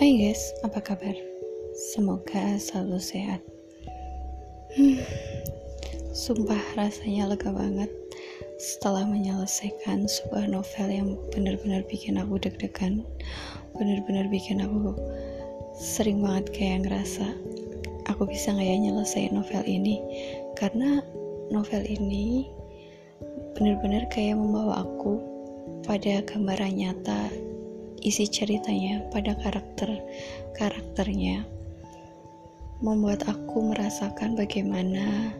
Hai guys, apa kabar? Semoga selalu sehat. Hmm, sumpah rasanya lega banget setelah menyelesaikan sebuah novel yang benar-benar bikin aku deg-degan, benar-benar bikin aku sering banget kayak ngerasa aku bisa nggak ya nyelesain novel ini karena novel ini benar-benar kayak membawa aku pada gambaran nyata isi ceritanya pada karakter karakternya membuat aku merasakan bagaimana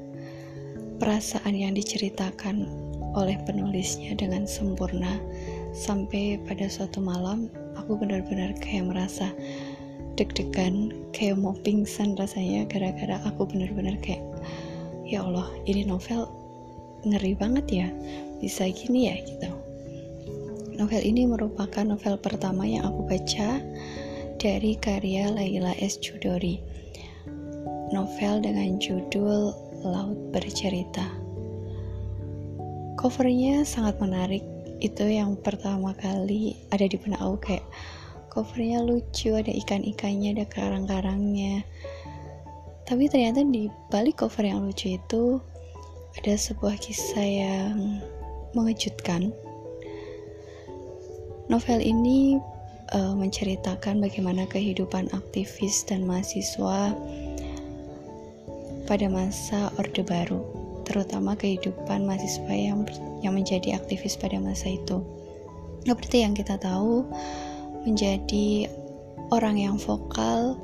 perasaan yang diceritakan oleh penulisnya dengan sempurna. Sampai pada suatu malam aku benar-benar kayak merasa deg-degan kayak mau pingsan rasanya gara-gara aku benar-benar kayak ya Allah ini novel ngeri banget ya bisa gini ya gitu Novel ini merupakan novel pertama yang aku baca dari karya Laila S. Chudori. Novel dengan judul Laut Bercerita. Covernya sangat menarik. Itu yang pertama kali ada di benak aku kayak covernya lucu, ada ikan-ikannya, ada karang-karangnya. Tapi ternyata di balik cover yang lucu itu ada sebuah kisah yang mengejutkan Novel ini uh, menceritakan bagaimana kehidupan aktivis dan mahasiswa pada masa Orde Baru, terutama kehidupan mahasiswa yang yang menjadi aktivis pada masa itu. Seperti yang kita tahu, menjadi orang yang vokal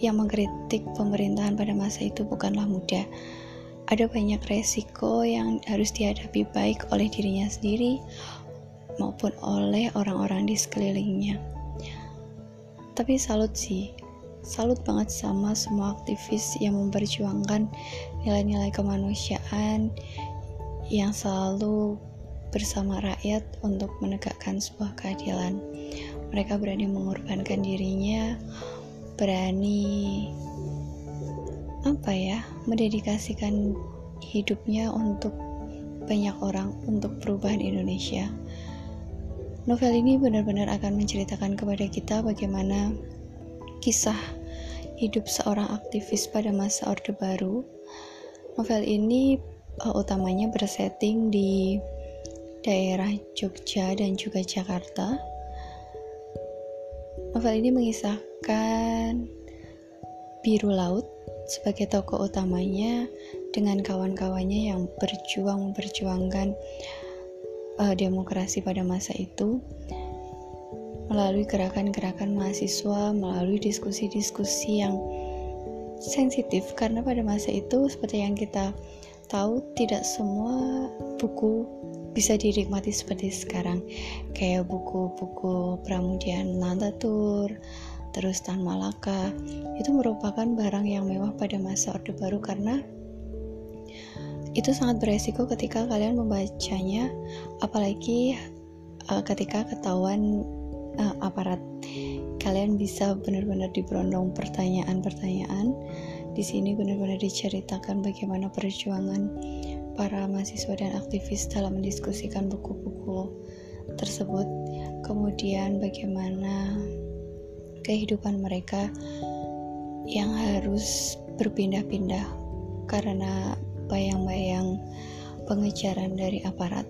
yang mengkritik pemerintahan pada masa itu bukanlah mudah. Ada banyak resiko yang harus dihadapi baik oleh dirinya sendiri, maupun oleh orang-orang di sekelilingnya. Tapi salut sih, salut banget sama semua aktivis yang memperjuangkan nilai-nilai kemanusiaan yang selalu bersama rakyat untuk menegakkan sebuah keadilan. Mereka berani mengorbankan dirinya, berani apa ya, mendedikasikan hidupnya untuk banyak orang untuk perubahan Indonesia. Novel ini benar-benar akan menceritakan kepada kita bagaimana kisah hidup seorang aktivis pada masa Orde Baru. Novel ini uh, utamanya bersetting di daerah Jogja dan juga Jakarta. Novel ini mengisahkan Biru Laut sebagai tokoh utamanya dengan kawan-kawannya yang berjuang memperjuangkan uh, demokrasi pada masa itu melalui gerakan-gerakan mahasiswa, melalui diskusi-diskusi yang sensitif. Karena pada masa itu seperti yang kita tahu tidak semua buku bisa dinikmati seperti sekarang. Kayak buku-buku Pramudian Nantatur terus Tan Malaka itu merupakan barang yang mewah pada masa Orde Baru karena itu sangat beresiko ketika kalian membacanya apalagi uh, ketika ketahuan uh, aparat kalian bisa benar-benar diberondong pertanyaan-pertanyaan. Di sini benar-benar diceritakan bagaimana perjuangan para mahasiswa dan aktivis dalam mendiskusikan buku-buku tersebut. Kemudian bagaimana kehidupan mereka yang harus berpindah-pindah karena bayang-bayang pengejaran dari aparat.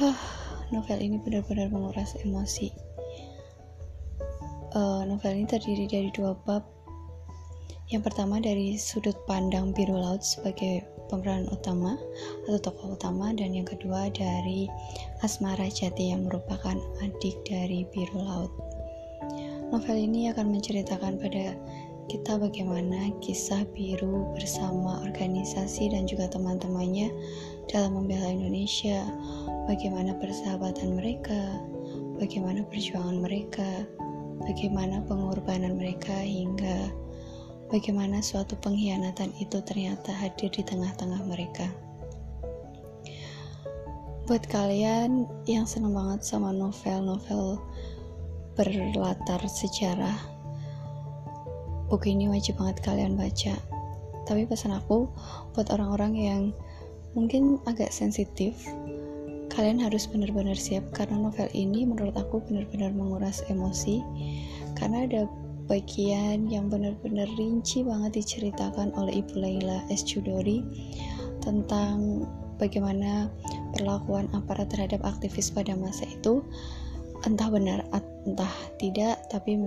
Huh, novel ini benar-benar menguras emosi. Uh, novel ini terdiri dari dua bab. Yang pertama dari sudut pandang biru laut sebagai pemeran utama atau tokoh utama dan yang kedua dari Asmara Jati yang merupakan adik dari biru laut. Novel ini akan menceritakan pada kita bagaimana kisah biru bersama organisasi dan juga teman-temannya dalam membela Indonesia, bagaimana persahabatan mereka, bagaimana perjuangan mereka, bagaimana pengorbanan mereka hingga bagaimana suatu pengkhianatan itu ternyata hadir di tengah-tengah mereka. Buat kalian yang senang banget sama novel-novel berlatar sejarah buku ini wajib banget kalian baca tapi pesan aku buat orang-orang yang mungkin agak sensitif kalian harus benar-benar siap karena novel ini menurut aku benar-benar menguras emosi karena ada bagian yang benar-benar rinci banget diceritakan oleh Ibu Laila S. Chudori tentang bagaimana perlakuan aparat terhadap aktivis pada masa itu entah benar entah tidak tapi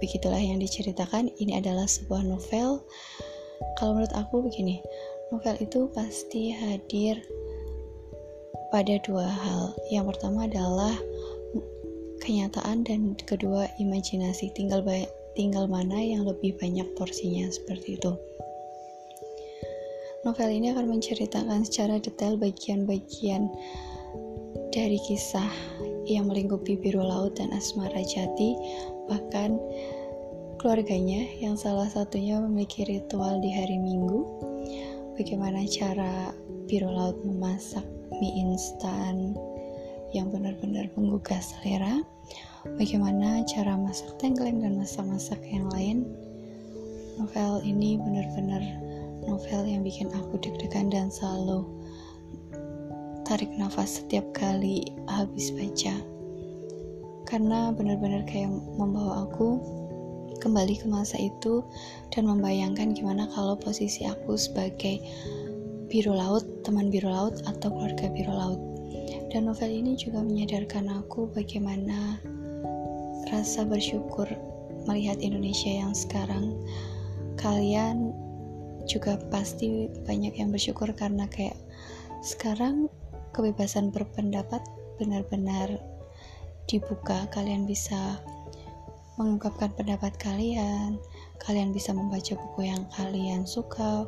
begitulah yang diceritakan. Ini adalah sebuah novel. Kalau menurut aku begini novel itu pasti hadir pada dua hal. Yang pertama adalah kenyataan dan kedua imajinasi. Tinggal tinggal mana yang lebih banyak porsinya seperti itu. Novel ini akan menceritakan secara detail bagian-bagian dari kisah yang melingkupi biru laut dan asmara jati bahkan keluarganya yang salah satunya memiliki ritual di hari minggu. Bagaimana cara biru laut memasak mie instan yang benar-benar menggugah selera? Bagaimana cara masak tengkleng dan masak-masak yang lain? Novel ini benar-benar novel yang bikin aku deg-degan dan selalu tarik nafas setiap kali habis baca karena benar-benar kayak membawa aku kembali ke masa itu dan membayangkan gimana kalau posisi aku sebagai biru laut, teman biru laut atau keluarga biru laut. Dan novel ini juga menyadarkan aku bagaimana rasa bersyukur melihat Indonesia yang sekarang. Kalian juga pasti banyak yang bersyukur karena kayak sekarang kebebasan berpendapat benar-benar dibuka kalian bisa mengungkapkan pendapat kalian kalian bisa membaca buku yang kalian suka.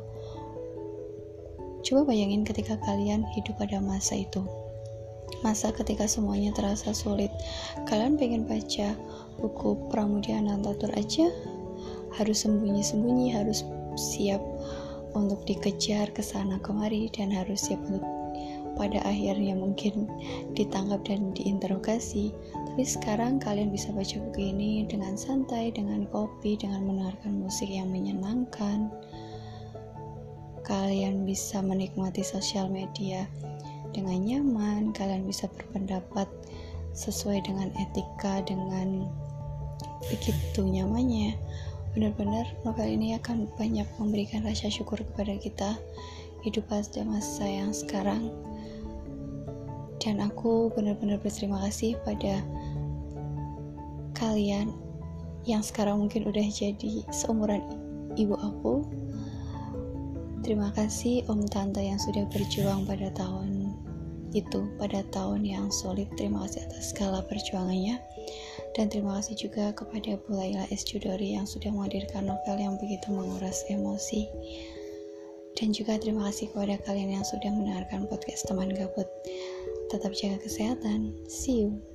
Coba bayangin ketika kalian hidup pada masa itu. Masa ketika semuanya terasa sulit. Kalian pengen baca buku Pramudia Anantatur aja. Harus sembunyi-sembunyi harus siap untuk dikejar ke sana kemari dan harus siap untuk pada akhirnya mungkin ditangkap dan diinterogasi. Tapi sekarang kalian bisa baca buku ini dengan santai dengan kopi dengan mendengarkan musik yang menyenangkan. Kalian bisa menikmati sosial media dengan nyaman. Kalian bisa berpendapat sesuai dengan etika dengan begitu nyamannya. Benar-benar novel ini akan banyak memberikan rasa syukur kepada kita hidup pada masa yang sekarang dan aku benar-benar berterima kasih pada kalian yang sekarang mungkin udah jadi seumuran ibu aku. Terima kasih om tante yang sudah berjuang pada tahun itu pada tahun yang sulit terima kasih atas segala perjuangannya. Dan terima kasih juga kepada Bu Laila S. Judori yang sudah menghadirkan novel yang begitu menguras emosi. Dan juga terima kasih kepada kalian yang sudah mendengarkan podcast teman gabut tetap jaga kesehatan. See you